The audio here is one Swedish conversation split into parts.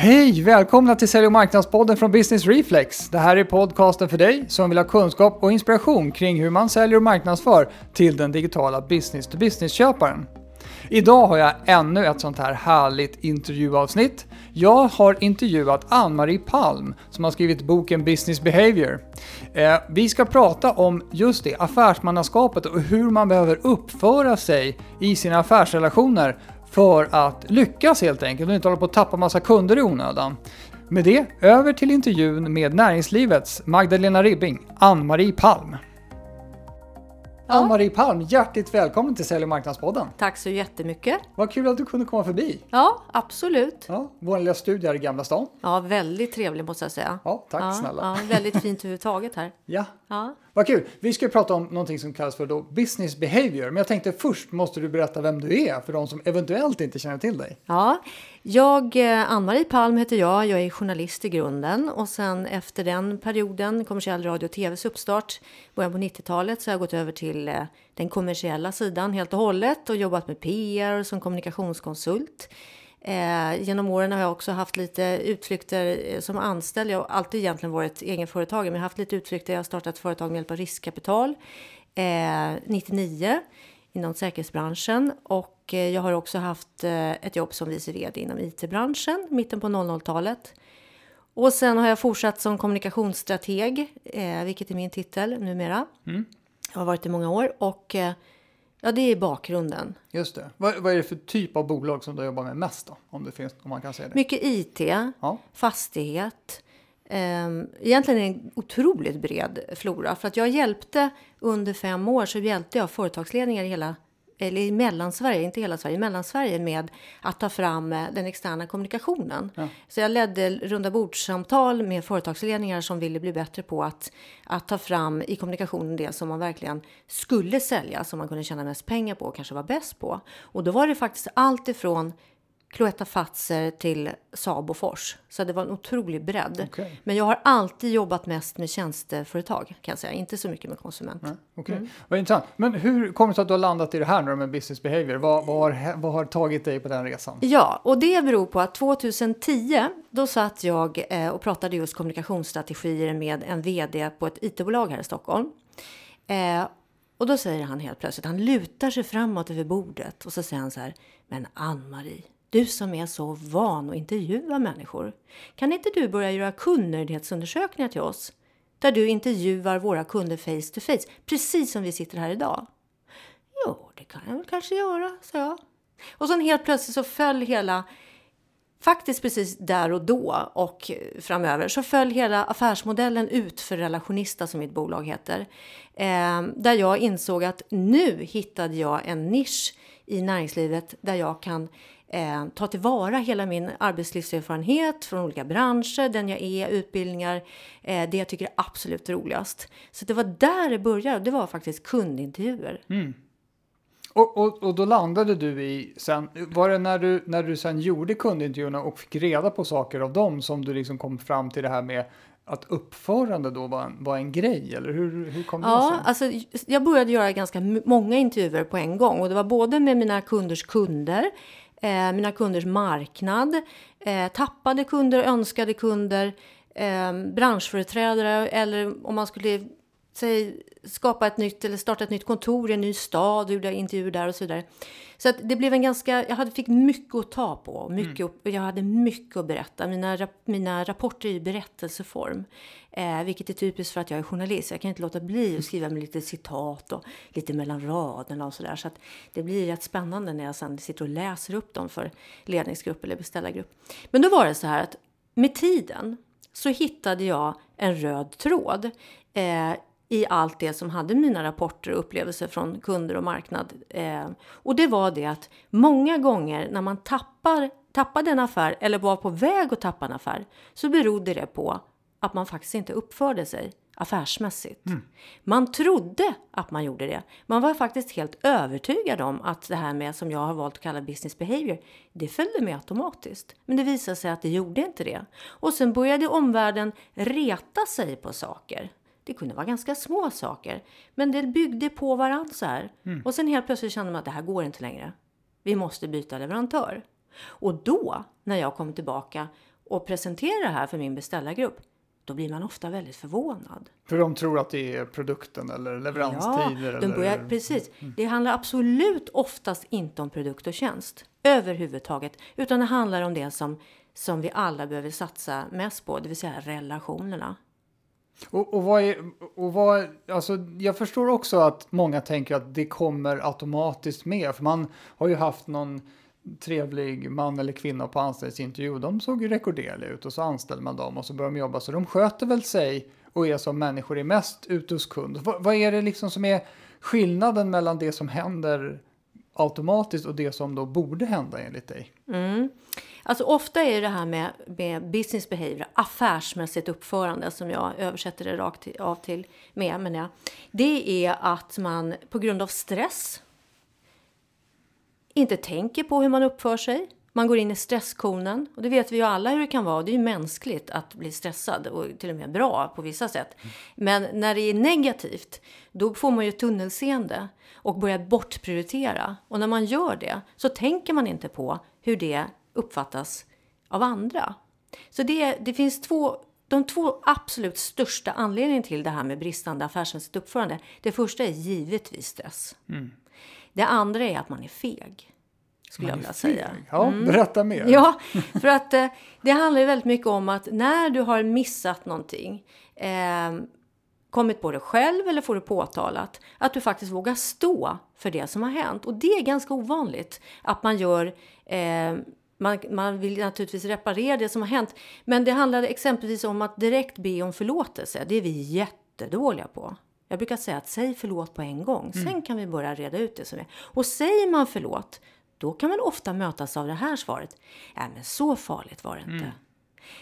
Hej! Välkomna till Sälj och marknadspodden från Business Reflex. Det här är podcasten för dig som vill ha kunskap och inspiration kring hur man säljer och marknadsför till den digitala business-to-business-köparen. Idag har jag ännu ett sånt här härligt intervjuavsnitt. Jag har intervjuat Ann-Marie Palm som har skrivit boken Business Behavior. Eh, vi ska prata om just det, affärsmannaskapet och hur man behöver uppföra sig i sina affärsrelationer för att lyckas helt enkelt och inte hålla på att tappa massa kunder i onödan. Med det, över till intervjun med näringslivets Magdalena Ribbing, Ann-Marie Palm. Ja. Ann-Marie Palm, hjärtligt välkommen till Sälj och marknadspodden. Tack så jättemycket. Vad kul att du kunde komma förbi. Ja, absolut. Ja, vår lilla studio här i Gamla stan. Ja, väldigt trevlig måste jag säga. Ja, tack ja, snälla. Ja, väldigt fint överhuvudtaget här. Ja. Ja. Vad kul. Vi ska prata om någonting som kallas för då business behavior. Men jag tänkte först måste du berätta vem du är för de som eventuellt inte känner till dig. Ja, jag, eh, Ann-Marie Palm heter jag. Jag är journalist i grunden och sen efter den perioden, kommersiell radio och tvs uppstart, början på 90-talet, så har jag gått över till eh, den kommersiella sidan helt och hållet och jobbat med PR som kommunikationskonsult. Eh, genom åren har jag också haft lite utflykter eh, som anställd. Jag har alltid egentligen varit egenföretagare, men jag har haft lite utflykter. Jag har startat företag med hjälp av riskkapital eh, 99 inom säkerhetsbranschen och eh, jag har också haft eh, ett jobb som vice vd inom IT-branschen mitten på 00-talet. Och sen har jag fortsatt som kommunikationsstrateg, eh, vilket är min titel numera. Mm. Jag har varit i många år och Ja, det är bakgrunden. Just det. Vad, vad, är det för typ av bolag som du jobbar med mest då? Om, det finns, om man kan säga det. Mycket IT, ja. fastighet. Um, egentligen en otroligt bred flora. För att jag hjälpte under fem år så hjälpte jag företagsledningar i hela eller i Mellansverige, inte hela Sverige, Mellansverige med att ta fram eh, den externa kommunikationen. Ja. Så jag ledde runda bordssamtal med företagsledningar som ville bli bättre på att, att ta fram i kommunikationen det som man verkligen skulle sälja, som man kunde tjäna mest pengar på och kanske var bäst på. Och då var det faktiskt allt ifrån Cloetta Fatser till Saab och Fors. Så det var en otrolig bredd. Okay. Men jag har alltid jobbat mest med tjänsteföretag kan jag säga, inte så mycket med konsument. Nej, okay. mm. Vad intressant. Men hur kommer det sig att du har landat i det här nu med business behavior? Vad, vad, har, vad har tagit dig på den resan? Ja, och det beror på att 2010 då satt jag eh, och pratade just kommunikationsstrategier med en vd på ett IT-bolag här i Stockholm. Eh, och då säger han helt plötsligt, han lutar sig framåt över bordet och så säger han så här, men Ann-Marie, du som är så van att intervjua människor. Kan inte du börja göra kundnöjdhetsundersökningar till oss? Där du intervjuar våra kunder face to face, precis som vi sitter här idag. Jo, det kan jag väl kanske göra, sa jag. Och sen helt plötsligt så föll hela, faktiskt precis där och då och framöver, så föll hela affärsmodellen ut för Relationista som mitt bolag heter. Eh, där jag insåg att nu hittade jag en nisch i näringslivet där jag kan eh, ta tillvara hela min arbetslivserfarenhet från olika branscher, den jag är, utbildningar, eh, det jag tycker är absolut roligast. Så det var där det började, det var faktiskt kundintervjuer. Mm. Och, och, och då landade du i, sen, var det när du, när du sen gjorde kundintervjuerna och fick reda på saker av dem som du liksom kom fram till det här med att uppförande då var en, var en grej, eller hur, hur kom det ja, sig? Alltså, jag började göra ganska många intervjuer på en gång och det var både med mina kunders kunder, eh, mina kunders marknad, eh, tappade kunder, önskade kunder, eh, branschföreträdare eller om man skulle säg, skapa ett nytt eller starta ett nytt kontor i en ny stad, gjorde intervjuer där och så vidare. Så att det blev en ganska, jag hade, fick mycket att ta på, mycket, mm. jag hade mycket att berätta. Mina, mina rapporter är i berättelseform, eh, vilket är typiskt för att jag är journalist. Jag kan inte låta bli att skriva med lite citat och lite mellan raderna och sådär. Så att det blir rätt spännande när jag sen sitter och läser upp dem för ledningsgrupp eller beställargrupp. Men då var det så här att med tiden så hittade jag en röd tråd eh, i allt det som hade mina rapporter och upplevelser från kunder och marknad. Eh, och det var det att många gånger när man tappar, tappade en affär eller var på väg att tappa en affär så berodde det på att man faktiskt inte uppförde sig affärsmässigt. Mm. Man trodde att man gjorde det. Man var faktiskt helt övertygad om att det här med som jag har valt att kalla business behavior, det följde med automatiskt. Men det visade sig att det gjorde inte det. Och sen började omvärlden reta sig på saker. Det kunde vara ganska små saker, men det byggde på varandra så här. Mm. Och sen helt plötsligt kände man att det här går inte längre. Vi måste byta leverantör. Och då, när jag kom tillbaka och presenterar det här för min beställargrupp, då blir man ofta väldigt förvånad. För de tror att det är produkten eller leveranstider? Ja, de börjar, eller... precis. Det handlar absolut oftast inte om produkt och tjänst överhuvudtaget, utan det handlar om det som, som vi alla behöver satsa mest på, det vill säga relationerna. Och, och, vad är, och vad, alltså jag förstår också att många tänker att det kommer automatiskt med, för man har ju haft någon trevlig man eller kvinna på anställningsintervju. De såg ju rekorderliga ut och så anställer man dem och så börjar de jobba. Så de sköter väl sig och är som människor är mest ute hos kund. Vad, vad är det liksom som är skillnaden mellan det som händer automatiskt och det som då borde hända enligt dig? Mm. Alltså ofta är det här med, med business behavior, affärsmässigt uppförande som jag översätter det rakt av till med, men ja, det är att man på grund av stress inte tänker på hur man uppför sig. Man går in i stresskonen och det vet vi ju alla hur det kan vara. Det är ju mänskligt att bli stressad och till och med bra på vissa sätt. Men när det är negativt, då får man ju tunnelseende och börjar bortprioritera. Och när man gör det så tänker man inte på hur det uppfattas av andra. Så det, det finns två de två absolut största anledningarna till det här med bristande affärsmässigt uppförande. Det första är givetvis stress. Mm. Det andra är att man är feg. Skulle jag vilja säga. Ja, mm. berätta mer. Ja, för att eh, det handlar ju väldigt mycket om att när du har missat någonting, eh, kommit på det själv eller får det påtalat, att du faktiskt vågar stå för det som har hänt. Och det är ganska ovanligt att man gör eh, man, man vill naturligtvis reparera det som har hänt. Men det handlar exempelvis om att direkt be om förlåtelse. Det är vi jättedåliga på. Jag brukar säga att säg förlåt på en gång. Mm. Sen kan vi börja reda ut det som är. Och säger man förlåt, då kan man ofta mötas av det här svaret. Ja, men så farligt var det inte. Mm.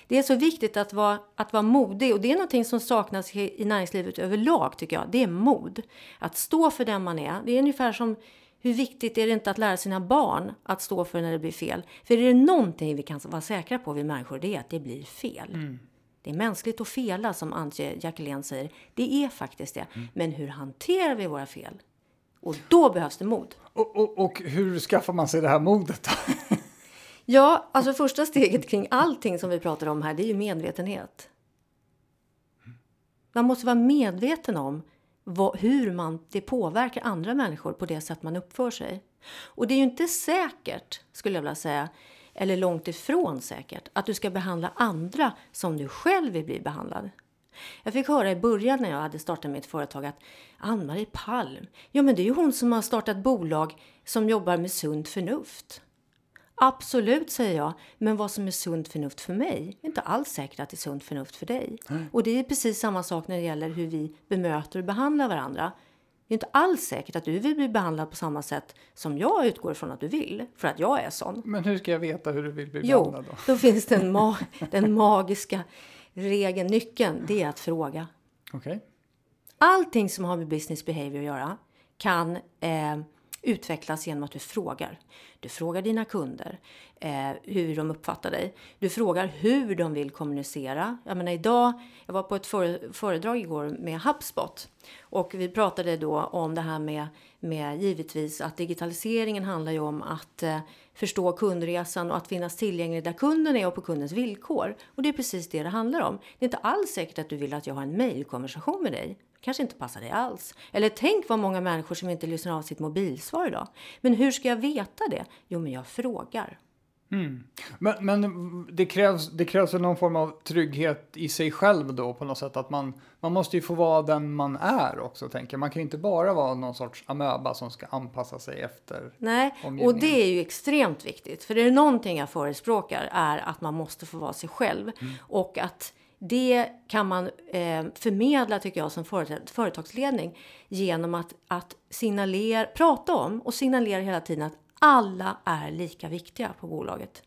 Det är så viktigt att vara, att vara modig och det är någonting som saknas i näringslivet överlag tycker jag. Det är mod. Att stå för den man är. Det är ungefär som hur viktigt är det inte att lära sina barn att stå för när det blir fel? För är det någonting vi kan vara säkra på vi människor, det är att det blir fel. Mm. Det är mänskligt att fela, som Antje Jackelén säger. Det är faktiskt det. Mm. Men hur hanterar vi våra fel? Och då behövs det mod. Och, och, och hur skaffar man sig det här modet ja, alltså första steget kring allting som vi pratar om här, det är ju medvetenhet. Man måste vara medveten om vad, hur man, det påverkar andra människor på det sätt man uppför sig. Och det är ju inte säkert, skulle jag vilja säga, eller långt ifrån säkert, att du ska behandla andra som du själv vill bli behandlad. Jag fick höra i början när jag hade startat mitt företag att Ann-Marie Palm, ja men det är ju hon som har startat bolag som jobbar med sunt förnuft. Absolut, säger jag. Men vad som är sunt förnuft för mig är inte alls säkert att det är sunt förnuft för dig. Nej. Och det är precis samma sak när det gäller hur vi bemöter och behandlar varandra. Det är inte alls säkert att du vill bli behandlad på samma sätt som jag utgår ifrån att du vill, för att jag är sån. Men hur ska jag veta hur du vill bli jo, behandlad då? då finns den, ma den magiska regeln, nyckeln, det är att fråga. Okay. Allting som har med business behavior att göra kan eh, utvecklas genom att du frågar. Du frågar dina kunder eh, hur de uppfattar dig. Du frågar hur de vill kommunicera. Jag menar idag, jag var på ett föredrag igår med HubSpot och vi pratade då om det här med, med givetvis att digitaliseringen handlar ju om att eh, förstå kundresan och att finnas tillgänglig där kunden är och på kundens villkor. Och det är precis det det handlar om. Det är inte alls säkert att du vill att jag har en mejlkonversation med dig kanske inte passar dig alls. Eller tänk vad många människor som inte lyssnar av sitt mobilsvar idag. Men hur ska jag veta det? Jo, men jag frågar. Mm. Men, men det, krävs, det krävs någon form av trygghet i sig själv då på något sätt. Att man, man måste ju få vara den man är också tänker jag. Man kan ju inte bara vara någon sorts amöba som ska anpassa sig efter Nej, och det är ju extremt viktigt. För det är någonting jag förespråkar är att man måste få vara sig själv. Mm. Och att det kan man eh, förmedla, tycker jag, som företagsledning genom att, att signalera, prata om och signalera hela tiden att alla är lika viktiga på bolaget.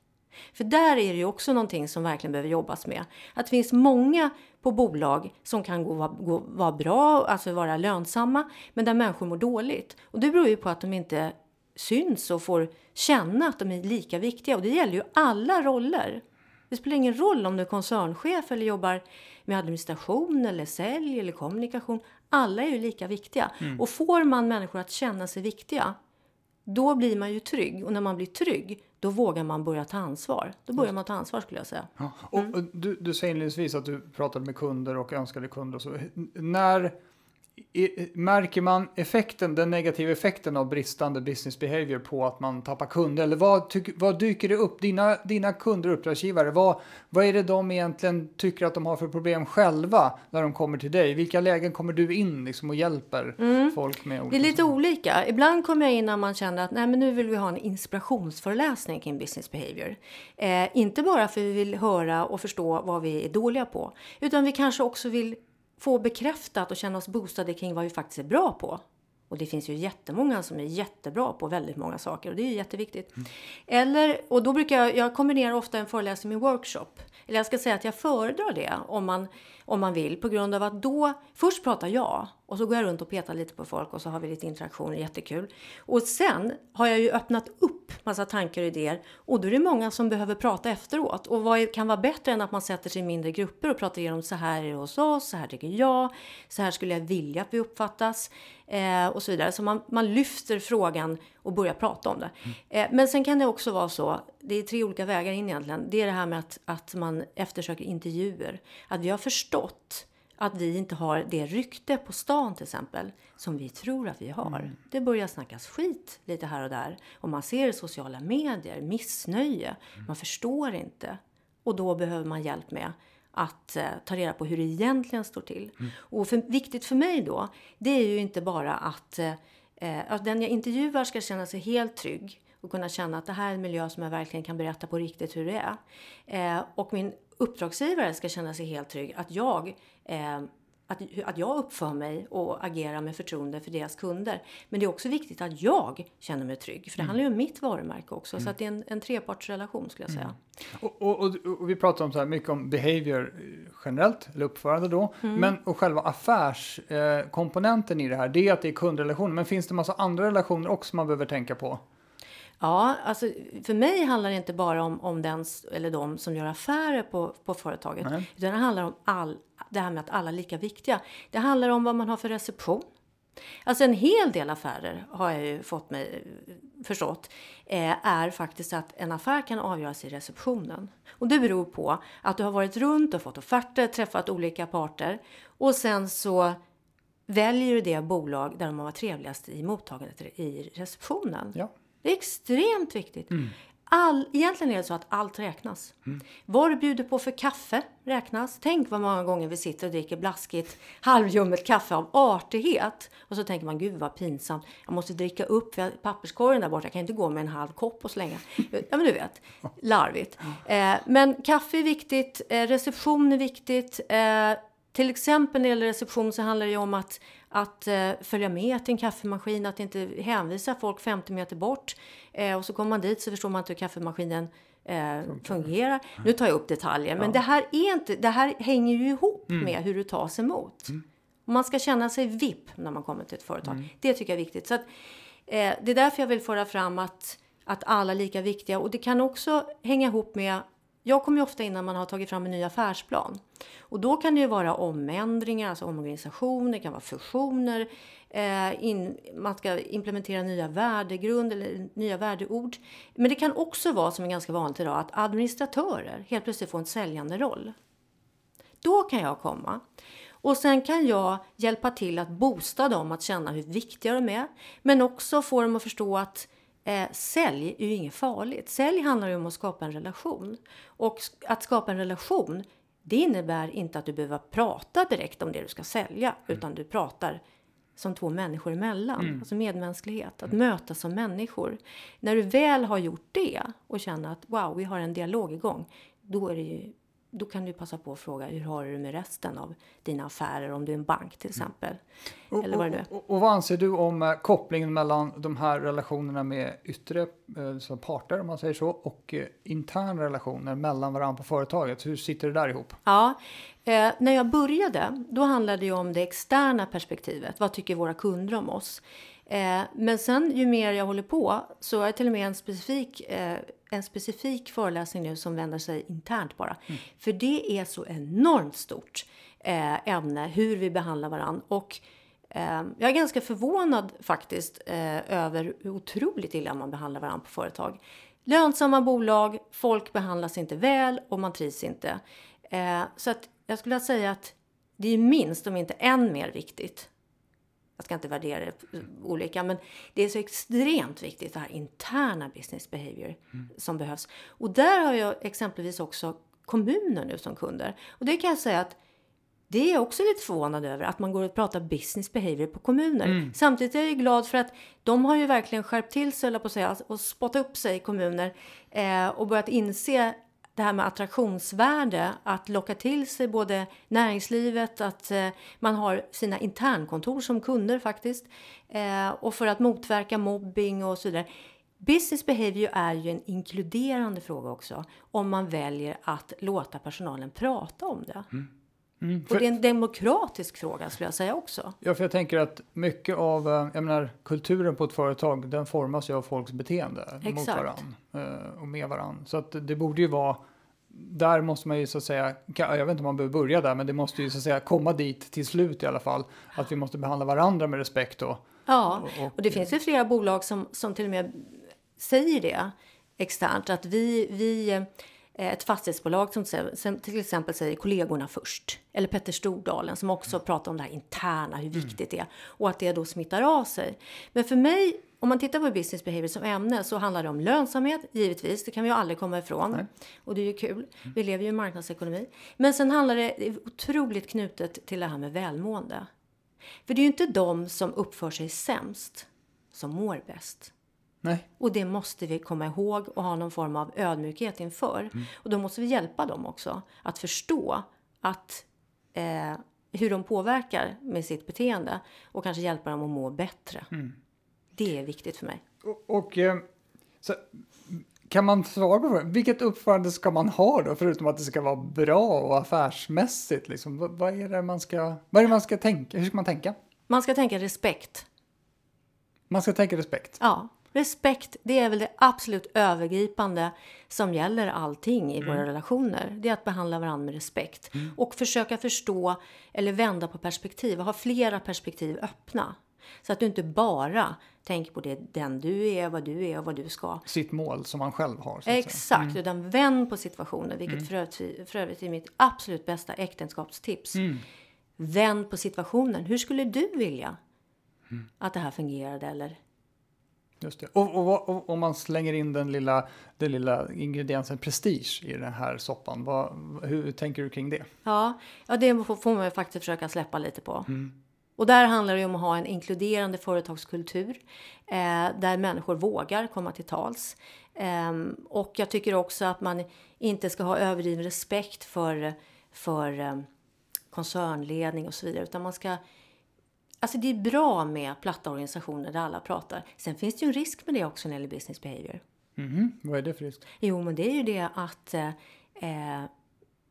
För där är det ju också någonting som verkligen behöver jobbas med. Att det finns många på bolag som kan gå, gå, vara bra, alltså vara lönsamma, men där människor mår dåligt. Och det beror ju på att de inte syns och får känna att de är lika viktiga. Och det gäller ju alla roller. Det spelar ingen roll om du är koncernchef eller jobbar med administration eller sälj eller kommunikation. Alla är ju lika viktiga. Mm. Och får man människor att känna sig viktiga, Då blir man ju trygg och när man blir trygg då vågar man börja ta ansvar. Då börjar man ta ansvar skulle jag säga. Ja. Och, och du, du säger inledningsvis att du pratade med kunder och önskade kunder och så. När märker man effekten, den negativa effekten av bristande business behavior på att man tappar kunder? Eller vad, tyck, vad dyker det upp? Dina, dina kunder och uppdragsgivare, vad, vad är det de egentligen tycker att de har för problem själva när de kommer till dig? Vilka lägen kommer du in liksom och hjälper mm. folk med? Det är lite saker? olika. Ibland kommer jag in när man känner att Nej, men nu vill vi ha en inspirationsföreläsning kring business behavior. Eh, inte bara för att vi vill höra och förstå vad vi är dåliga på, utan vi kanske också vill få bekräftat och känna oss boostade kring vad vi faktiskt är bra på. Och det finns ju jättemånga som är jättebra på väldigt många saker och det är ju jätteviktigt. Mm. Eller, och då brukar jag, jag kombinerar ofta en föreläsning med workshop. Eller jag ska säga att jag föredrar det om man, om man vill på grund av att då, först pratar jag och så går jag runt och petar lite på folk och så har vi lite interaktioner, jättekul. Och sen har jag ju öppnat upp massa tankar och idéer och då är det många som behöver prata efteråt. Och vad kan vara bättre än att man sätter sig i mindre grupper och pratar igenom så här är det hos oss, så här tycker jag, så här skulle jag vilja att vi uppfattas eh, och så vidare. Så man, man lyfter frågan och börjar prata om det. Mm. Eh, men sen kan det också vara så, det är tre olika vägar in egentligen. Det är det här med att, att man eftersöker intervjuer. Att vi har förstått att vi inte har det rykte på stan till exempel som vi tror att vi har. Mm. Det börjar snackas skit lite här och där. Och man ser i sociala medier missnöje. Mm. Man förstår inte. Och då behöver man hjälp med att eh, ta reda på hur det egentligen står till. Mm. Och för, viktigt för mig då, det är ju inte bara att, eh, eh, att den jag intervjuar ska känna sig helt trygg och kunna känna att det här är en miljö som jag verkligen kan berätta på riktigt hur det är. Eh, och min uppdragsgivare ska känna sig helt trygg att jag eh, att, att jag uppför mig och agerar med förtroende för deras kunder. Men det är också viktigt att jag känner mig trygg. För det mm. handlar ju om mitt varumärke också. Mm. Så att det är en, en trepartsrelation skulle jag säga. Mm. Och, och, och, vi pratar om så här mycket om behavior generellt, eller uppförande då. Mm. Men och själva affärskomponenten eh, i det här, det är att det är kundrelationer. Men finns det massa andra relationer också man behöver tänka på? Ja, alltså för mig handlar det inte bara om, om den eller de som gör affärer på, på företaget. Nej. Utan det handlar om all, det här med att alla är lika viktiga. Det handlar om vad man har för reception. Alltså en hel del affärer har jag ju fått mig förstått eh, är faktiskt att en affär kan avgöras i receptionen. Och det beror på att du har varit runt och fått offerter, träffat olika parter och sen så väljer du det bolag där de har varit trevligast i mottagandet i receptionen. Ja. Det är extremt viktigt. Mm. All, egentligen är det så att allt räknas. Mm. Vad du bjuder på för kaffe räknas. Tänk vad många gånger vi sitter och dricker blaskigt halvljummet kaffe av artighet. Och så tänker man, gud vad pinsamt. Jag måste dricka upp för papperskorgen där borta. Jag kan inte gå med en halv kopp och slänga. Ja men du vet, larvigt. Eh, men kaffe är viktigt, eh, reception är viktigt. Eh, till exempel när det gäller reception så handlar det ju om att, att uh, följa med till en kaffemaskin, att inte hänvisa folk 50 meter bort. Uh, och så kommer man dit så förstår man inte hur kaffemaskinen uh, fungerar. Nu tar jag upp detaljer, ja. men det här, är inte, det här hänger ju ihop mm. med hur du tas emot. Mm. man ska känna sig VIP när man kommer till ett företag. Mm. Det tycker jag är viktigt. Så att, det är därför jag vill föra fram att, att alla är lika viktiga. Och det kan också hänga ihop med jag kommer ju ofta in när man har tagit fram en ny affärsplan. Och då kan det ju vara omändringar, alltså omorganisationer, det kan vara fusioner. Eh, in, man ska implementera nya värdegrund eller nya värdeord. Men det kan också vara, som är ganska vanligt idag, att administratörer helt plötsligt får en säljande roll. Då kan jag komma. Och sen kan jag hjälpa till att boosta dem att känna hur viktiga de är. Men också få dem att förstå att Eh, sälj är ju inget farligt. Sälj handlar ju om att skapa en relation. Och att skapa en relation, det innebär inte att du behöver prata direkt om det du ska sälja, mm. utan du pratar som två människor emellan. Mm. Alltså medmänsklighet, att mm. mötas som människor. När du väl har gjort det och känner att wow, vi har en dialog igång, då är det ju då kan du passa på att fråga hur har du med resten av dina affärer om du är en bank till mm. exempel. Mm. Eller vad det och, och, och, vad anser du om eh, kopplingen mellan de här relationerna med yttre eh, parter om man säger så och eh, interna relationer mellan varandra på företaget? Hur sitter det där ihop? Ja, eh, när jag började då handlade det om det externa perspektivet. Vad tycker våra kunder om oss? Eh, men sen ju mer jag håller på så är det till och med en specifik, eh, en specifik föreläsning nu som vänder sig internt bara. Mm. För det är så enormt stort eh, ämne hur vi behandlar varandra. Och Eh, jag är ganska förvånad faktiskt eh, över hur otroligt illa man behandlar varandra på företag. Lönsamma bolag, folk behandlas inte väl och man trivs inte. Eh, så att jag skulle säga att det är minst, om inte än mer viktigt. Jag ska inte värdera det olika, men det är så extremt viktigt det här interna business behavior mm. som behövs. Och där har jag exempelvis också kommuner nu som kunder. Och det kan jag säga att det är jag också lite förvånad över, att man går och pratar business behavior på kommuner. Mm. Samtidigt är jag glad för att de har ju verkligen skärpt till sig, på att säga, och spottat upp sig i kommuner eh, och börjat inse det här med attraktionsvärde, att locka till sig både näringslivet, att eh, man har sina internkontor som kunder faktiskt, eh, och för att motverka mobbing och så vidare. Business behavior är ju en inkluderande fråga också, om man väljer att låta personalen prata om det. Mm. Mm, för, och det är en demokratisk fråga skulle jag säga också. Ja, för jag tänker att mycket av eh, jag menar, kulturen på ett företag den formas ju av folks beteende Exakt. mot varandra och med varandra. Så att det borde ju vara där måste man ju så att säga, jag vet inte om man behöver börja där, men det måste ju så att säga komma dit till slut i alla fall. Att vi måste behandla varandra med respekt då. Ja, och, det finns ju flera bolag som, som till och med säger det externt, att vi, vi Eh, ett fastighetsbolag som till exempel säger kollegorna först. Eller Petter Stordalen som också mm. pratar om det här interna, hur mm. viktigt det är. Och att det då smittar av sig. Men för mig, om man tittar på business behavior som ämne så handlar det om lönsamhet, givetvis. Det kan vi ju aldrig komma ifrån. Nej. Och det är ju kul. Mm. Vi lever ju i marknadsekonomi. Men sen handlar det otroligt knutet till det här med välmående. För det är ju inte de som uppför sig sämst som mår bäst. Nej. Och det måste vi komma ihåg och ha någon form av ödmjukhet inför. Mm. Och då måste vi hjälpa dem också att förstå att eh, hur de påverkar med sitt beteende och kanske hjälpa dem att må bättre. Mm. Det är viktigt för mig. Och, och eh, så, kan man svara på frågan, vilket uppförande ska man ha då, förutom att det ska vara bra och affärsmässigt? Liksom? Vad, vad, är det man ska, vad är man ska tänka? Hur ska man tänka? Man ska tänka respekt. Man ska tänka respekt? Ja. Respekt, det är väl det absolut övergripande som gäller allting i mm. våra relationer. Det är att behandla varandra med respekt. Mm. Och försöka förstå eller vända på perspektiv. Ha flera perspektiv öppna. Så att du inte bara tänker på det, den du är, vad du är och vad du ska. Sitt mål som man själv har. Exakt, mm. utan vänd på situationen. Vilket mm. för, övrigt, för övrigt är mitt absolut bästa äktenskapstips. Mm. Vänd på situationen. Hur skulle du vilja mm. att det här fungerade? Eller Just det. Och, om man slänger in den lilla, den lilla ingrediensen prestige i den här soppan, vad, hur tänker du kring det? Ja, ja det får man ju faktiskt försöka släppa lite på. Mm. Och där handlar det om att ha en inkluderande företagskultur eh, där människor vågar komma till tals. Eh, och jag tycker också att man inte ska ha överdriven respekt för, för eh, koncernledning och så vidare, utan man ska Alltså det är bra med platta organisationer där alla pratar. Sen finns det ju en risk med det också när det gäller business behavior. Mm, vad är det för risk? Jo, men det är ju det att eh,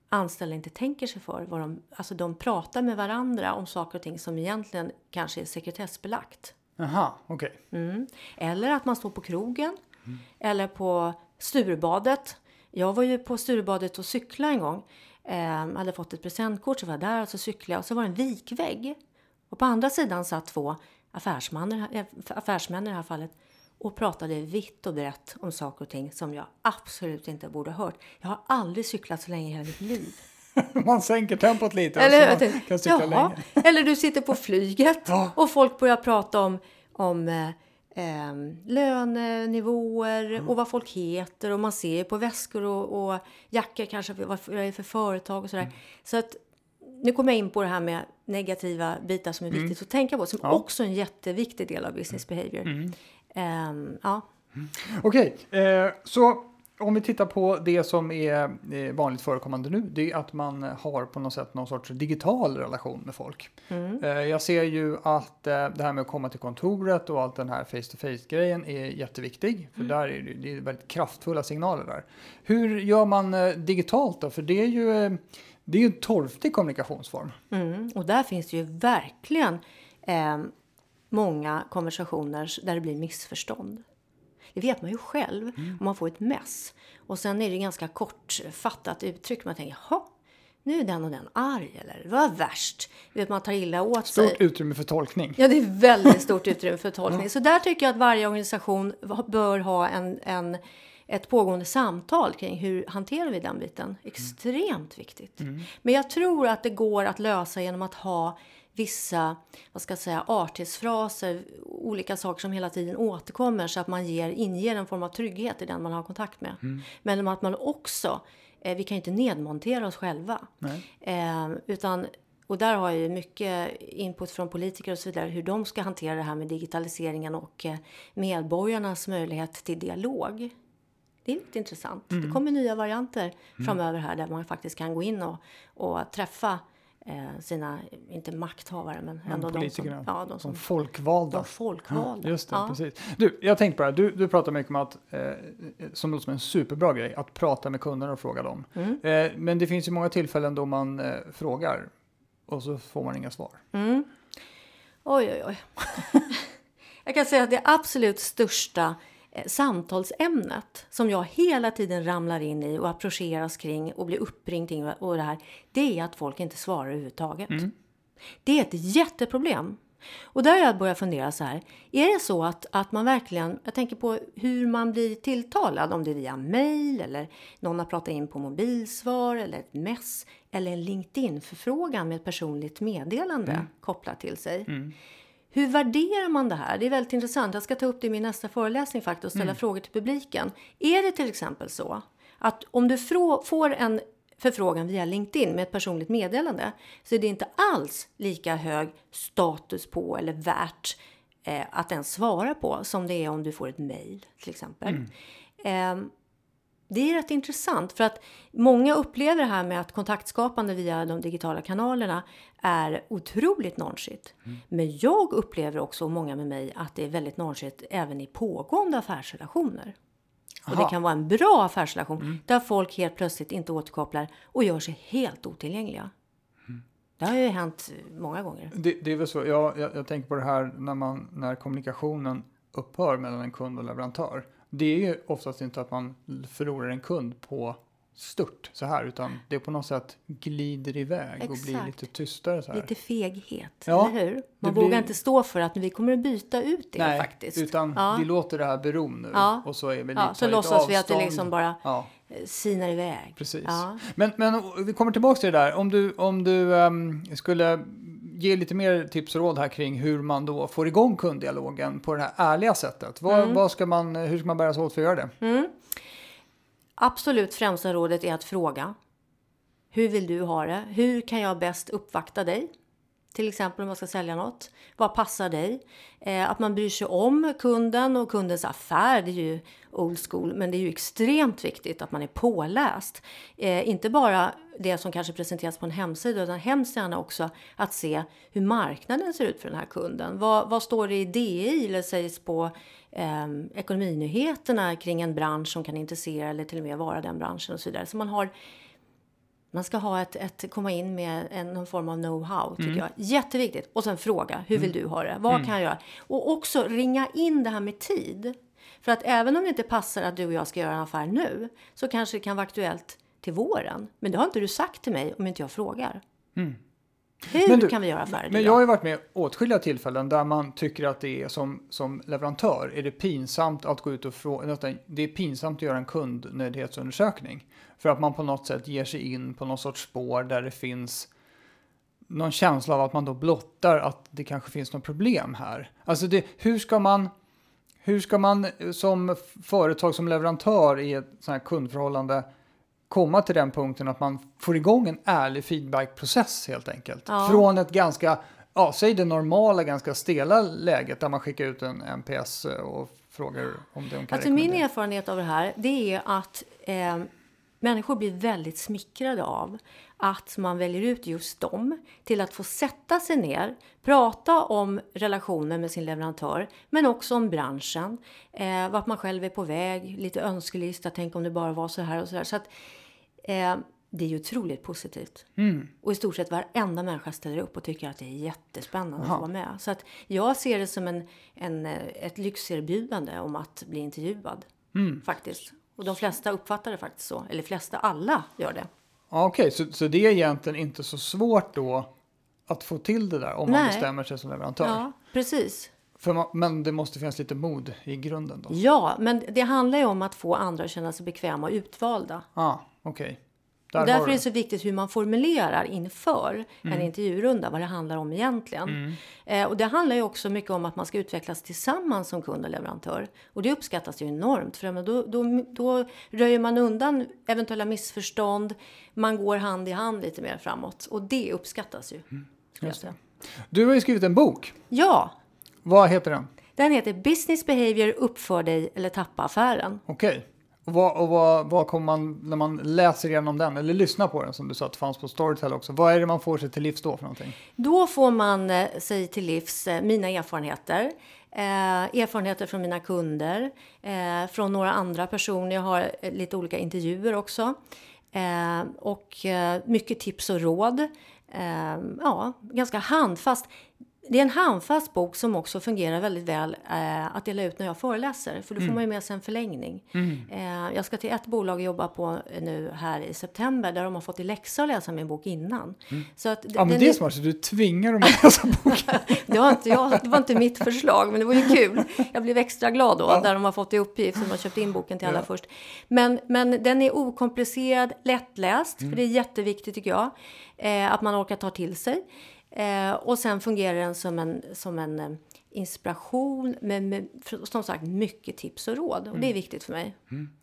anställda inte tänker sig för. Vad de, alltså de pratar med varandra om saker och ting som egentligen kanske är sekretessbelagt. Aha, okej. Okay. Mm. Eller att man står på krogen. Mm. Eller på Sturebadet. Jag var ju på Sturebadet och cyklade en gång. Eh, hade fått ett presentkort så var jag där och så cyklade jag och så var det en vikvägg. Och på andra sidan satt två affärsmän, eh, affärsmän i det här fallet och pratade vitt och brett om saker och ting som jag absolut inte borde ha hört. Jag har aldrig cyklat så länge i hela mitt liv. man sänker tempot lite Eller, så man kan cykla jaha. länge. Eller du sitter på flyget och folk börjar prata om, om eh, eh, lönenivåer mm. och vad folk heter och man ser på väskor och, och jackor kanske vad det är för företag och sådär. Mm. Så att nu kommer jag in på det här med negativa bitar som är mm. viktigt att tänka på, som ja. också är en jätteviktig del av business behavior. Mm. Um, ja. Okej, okay, eh, så om vi tittar på det som är eh, vanligt förekommande nu, det är att man har på något sätt någon sorts digital relation med folk. Mm. Eh, jag ser ju att eh, det här med att komma till kontoret och allt den här face to face grejen är jätteviktig, för mm. där är det, det är väldigt kraftfulla signaler där. Hur gör man digitalt då? För det är ju det är ju en torftig kommunikationsform. Mm, och där finns det ju verkligen eh, många konversationer där det blir missförstånd. Det vet man ju själv mm. om man får ett mess. Och sen är det ganska kortfattat uttryck. Man tänker, jaha, nu är den och den arg eller var värst. Vet, man tar illa åt Stort sig. utrymme för tolkning. Ja, det är väldigt stort utrymme för tolkning. Så där tycker jag att varje organisation bör ha en, en, ett pågående samtal kring hur hanterar vi den biten. Extremt viktigt. Men jag tror att det går att lösa genom att ha vissa vad ska jag säga, artighetsfraser, olika saker som hela tiden återkommer så att man ger, inger en form av trygghet i den man har kontakt med. Men att man också, eh, vi kan ju inte nedmontera oss själva. Eh, utan, och där har jag ju mycket input från politiker och så vidare hur de ska hantera det här med digitaliseringen och eh, medborgarnas möjlighet till dialog. Det är lite intressant. Det kommer nya varianter framöver här där man faktiskt kan gå in och, och träffa sina, inte makthavare, men ändå de som, ja, de Som som folkvalda. de folkvalda. Just det, ja. precis. Du, jag tänkte på det här. Du, du pratar mycket om att, eh, som låter som en superbra grej, att prata med kunderna och fråga dem. Mm. Eh, men det finns ju många tillfällen då man eh, frågar och så får man inga svar. Mm. Oj, oj, oj. jag kan säga att det absolut största eh, samtalsämnet som jag hela tiden ramlar in i och approcheras kring och blir uppringd kring och det här, det är att folk inte svarar överhuvudtaget. Det är ett jätteproblem. Och där har jag börjat fundera så här. Är det så att, att man verkligen, jag tänker på hur man blir tilltalad, om det är via mail eller någon har pratat in på mobilsvar eller ett mess eller en LinkedIn-förfrågan med ett personligt meddelande kopplat till sig. Hur värderar man det här? Det är väldigt intressant. Jag ska ta upp det i min nästa föreläsning faktiskt och ställa frågor till publiken. Är det till exempel så att om du får en förfrågan via LinkedIn med ett personligt meddelande så är det inte alls lika hög status på eller värt eh, att ens svara på som det är om du får ett mejl till exempel. Ehm, det är rätt intressant för att många upplever det här med att kontaktskapande via de digitala kanalerna är otroligt nonchigt. Men jag upplever också, och många med mig, att det är väldigt nonchigt även i pågående affärsrelationer. Och det Aha. kan vara en bra affärsrelation där folk helt plötsligt inte återkopplar och gör sig helt otillgängliga. Det har ju hänt många gånger. Det, det är väl så, jag, jag, jag tänker på det här när, man, när kommunikationen upphör mellan en kund och leverantör. Det är ju oftast inte att man förlorar en kund på stört så här, utan det på något sätt glider iväg och blir Exakt. lite tystare så här. Lite feghet, Ja, eller hur? Man blir- vågar inte stå för att vi kommer att byta ut det Nej, faktiskt. utan ja. vi låter det här bero nu Ja. och så är vi ja, lite så lite låtsas vi att det avstånd. liksom bara Ja, eh, sinar iväg. precis. Ja. Men, men vi kommer tillbaka till det där. Om du, om du ehm, skulle ge lite mer tips och råd här kring hur man då får igång kunddialogen på det här ärliga sättet. Vad, Mm. vad ska man, hur ska man bära sig åt för att göra det? Absolut främsta rådet är att fråga. Hur vill du ha det? Hur kan jag bäst uppvakta dig? Till exempel om man ska sälja något. Vad passar dig? Eh, att man bryr sig om kunden och kundens affär. Det är ju old school. Men det är ju extremt viktigt att man är påläst. Eh, inte bara det som kanske presenteras på en hemsida. Utan hemskt gärna också att se hur marknaden ser ut för den här kunden. Vad, vad står det i DI eller sägs på eh, ekonominyheterna kring en bransch som kan intressera eller till och med vara den branschen och så vidare. Så man har man ska ha ett, ett komma in med en, någon form av know-how tycker jag. Jätteviktigt. Och sen fråga, hur vill du ha det? Vad kan jag göra? Och också ringa in det här med tid. För att även om det inte passar att du och jag ska göra en affär nu så kanske det kan vara aktuellt till våren. Men det har inte du sagt till mig om inte jag frågar. Hur Men du, kan vi göra affärer? Men jag har ju varit med åtskilliga tillfällen där man tycker att det är som, som leverantör är det pinsamt att gå ut och fråga, det är pinsamt att göra en kundnöjdhetsundersökning. För att man på något sätt ger sig in på någon sorts spår där det finns någon känsla av att man då blottar att det kanske finns något problem här. Alltså det, hur ska man hur ska man som företag, som leverantör i ett sånt här kundförhållande komma till den punkten att man får igång en ärlig feedbackprocess helt enkelt? Ja. Från ett ganska, ja, säg det normala, ganska stela läget där man skickar ut en NPS och frågar om de kan Alltså min erfarenhet av det här, det är att eh, människor blir väldigt smickrade av att man väljer ut just dem till att få sätta sig ner, prata om relationen med sin leverantör, men också om branschen, eh, vart man själv är på väg, lite önskelista, tänk om det bara var så här och så där. Så att, eh, det är ju otroligt positivt. Mm. Och i stort sett varenda människa ställer upp och tycker att det är jättespännande att Aha. få vara med. Så att jag ser det som en, en, eh, ett lyxerbjudande om att bli intervjuad. Mm. Faktiskt. Och de flesta uppfattar det faktiskt så. Eller flesta, alla gör det. Okej, så, så det är egentligen inte så svårt då att få till det där om man Nej. bestämmer sig som leverantör. Ja, precis. Man, men det måste finnas lite mod i grunden då? Ja, men det handlar ju om att få andra att känna sig bekväma och utvalda. Ja, okej. Där därför är det så viktigt hur man formulerar inför en intervjurunda, vad det handlar om egentligen. Eh, och det handlar ju också mycket om att man ska utvecklas tillsammans som kund och leverantör. Och det uppskattas ju enormt, för då, då, då röjer man undan eventuella missförstånd, man går hand i hand lite mer framåt. Och det uppskattas ju. säga. Du har ju skrivit en bok. Ja, Vad heter den? den heter Business Behavior, uppför dig eller tappa affären. Okej. Och, vad, och vad, vad kommer man, när man läser igenom den, eller lyssnar på den som du sa att fanns på Storytel också, vad är det man får sig till livs då för någonting? Då får man eh, sig till livs eh, mina erfarenheter. Eh, erfarenheter från mina kunder, eh, från några andra personer. Jag har eh, lite olika intervjuer också. Eh, och mycket tips och råd. Ja, ganska handfast. Det är en handfast bok som också fungerar väldigt väl eh, att dela ut när jag föreläser. För då får man ju med sig en förlängning. Eh, jag ska till ett bolag jobba på nu här i september där de har fått i läxa att läsa min bok innan. Så att Ja, men det är smart, så du tvingar dem att läsa boken. det var, inte jag, det var inte mitt förslag, men det var ju kul. Jag blev extra glad då, där de har fått i uppgift, som har köpt in boken till alla Ja. först. Men, men den är okomplicerad, lättläst, för det är jätteviktigt tycker jag, eh, att man orkar ta till sig. Eh, och sen fungerar den som en, som en eh, inspiration med, med, som sagt, mycket tips och råd. Och det är viktigt för mig.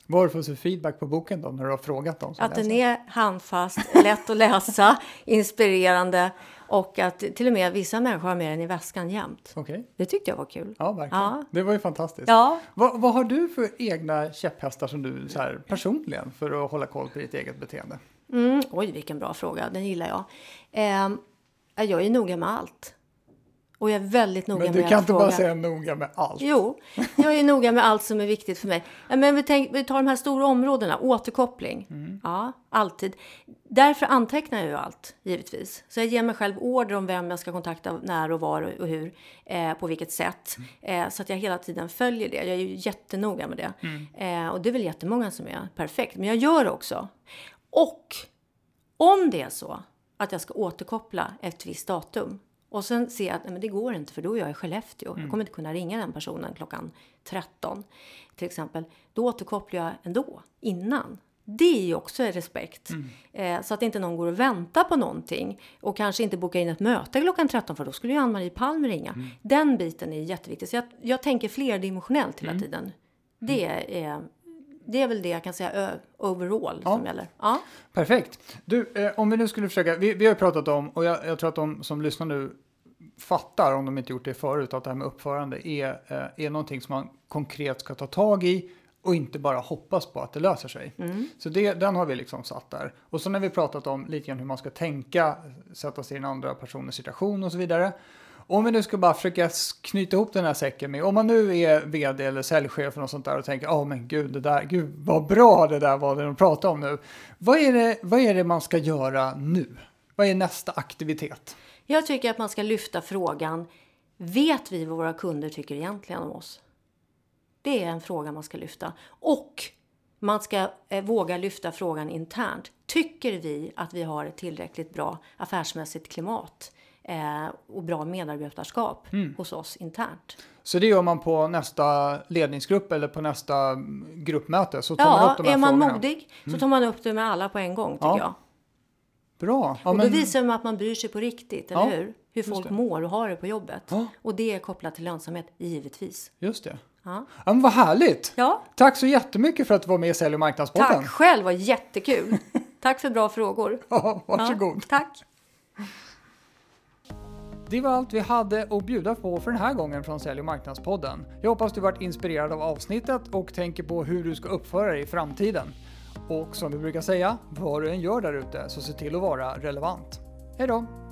Vad har du fått för feedback på boken då, när du har frågat dem Att den läser? är handfast, lätt att läsa, inspirerande och att till och med vissa människor har med den i väskan jämt. Okej, Det tyckte jag var kul. ja verkligen. Ja. Det var ju fantastiskt. Ja, Vad, vad har du för egna käpphästar som du så här, personligen för att hålla koll på ditt eget beteende? Mm, oj, vilken bra fråga. Den gillar jag. Ehm, jag är noga med allt. Och jag är väldigt noga Men du kan inte fråga. bara säga noga med allt. Jo, jag är noga med allt som är viktigt för mig. Men vi, tänk, vi tar de här stora områdena. Återkoppling. Mm. Ja, alltid. Därför antecknar jag ju allt, givetvis. Så jag ger mig själv order om vem jag ska kontakta, när och var och, och hur. Eh, på vilket sätt. Mm. Eh, så att jag hela tiden följer det. Jag är ju jättenoga med det. Mm. Eh, och det är väl jättemånga som är perfekt. Men jag gör det också. Och om det är så att jag ska återkoppla ett visst datum och sen ser jag att nej, men det går inte för då är jag i Skellefteå. Jag kommer inte kunna ringa den personen klockan 13 till exempel. Då återkopplar jag ändå innan. Det är ju också respekt. Eh, så att inte någon går och väntar på någonting och kanske inte bokar in ett möte klockan 13 för då skulle ju Ann-Marie Palm ringa. Den biten är jätteviktig. Så jag, jag tänker flerdimensionellt hela tiden. Det är, det är väl det jag kan säga overall som gäller. Ja. Perfekt. Du, eh, om vi nu skulle försöka, vi, vi har pratat om, och jag, jag tror att de som lyssnar nu fattar, om de inte gjort det förut, att det här med uppförande är, eh, är någonting som man konkret ska ta tag i och inte bara hoppas på att det löser sig. Så det, den har vi liksom satt där. Och så när vi pratat om lite grann hur man ska tänka, sätta sig i en andra personens situation och så vidare. Om vi nu ska bara försöka knyta ihop den här säcken med, om man nu är vd eller säljchef och sånt där och tänker, ja men gud, det där, gud vad bra det där var det de pratade om nu. Vad är det, vad är det man ska göra nu? Vad är nästa aktivitet? Jag tycker att man ska lyfta frågan, vet vi vad våra kunder tycker egentligen om oss? Det är en fråga man ska lyfta. Och man ska eh, våga lyfta frågan internt. Tycker vi att vi har ett tillräckligt bra affärsmässigt klimat eh, och bra medarbetarskap hos oss internt? Så det gör man på nästa ledningsgrupp eller på nästa mm, gruppmöte. Så tar man Ja, upp de här är man frågorna. modig så tar man upp det med alla på en gång tycker Ja, jag. Bra. Ja, Och men, då visar man att man bryr sig på riktigt, eller Ja, hur? Hur folk mår och har det på jobbet. Ja. Och det är kopplat till lönsamhet, givetvis. Just det. Ja. Ja, men vad härligt! Ja, Tack så jättemycket för att du var med i Sälj och marknadspodden. tack själv, var jättekul. tack för bra frågor. Ja, varsågod. Ja, tack. Det var allt vi hade att bjuda på för den här gången från Sälj och marknadspodden. Jag hoppas du varit inspirerad av avsnittet och tänker på hur du ska uppföra dig i framtiden. Och som vi brukar säga, vad du än gör där ute så se till att vara relevant. Hej då!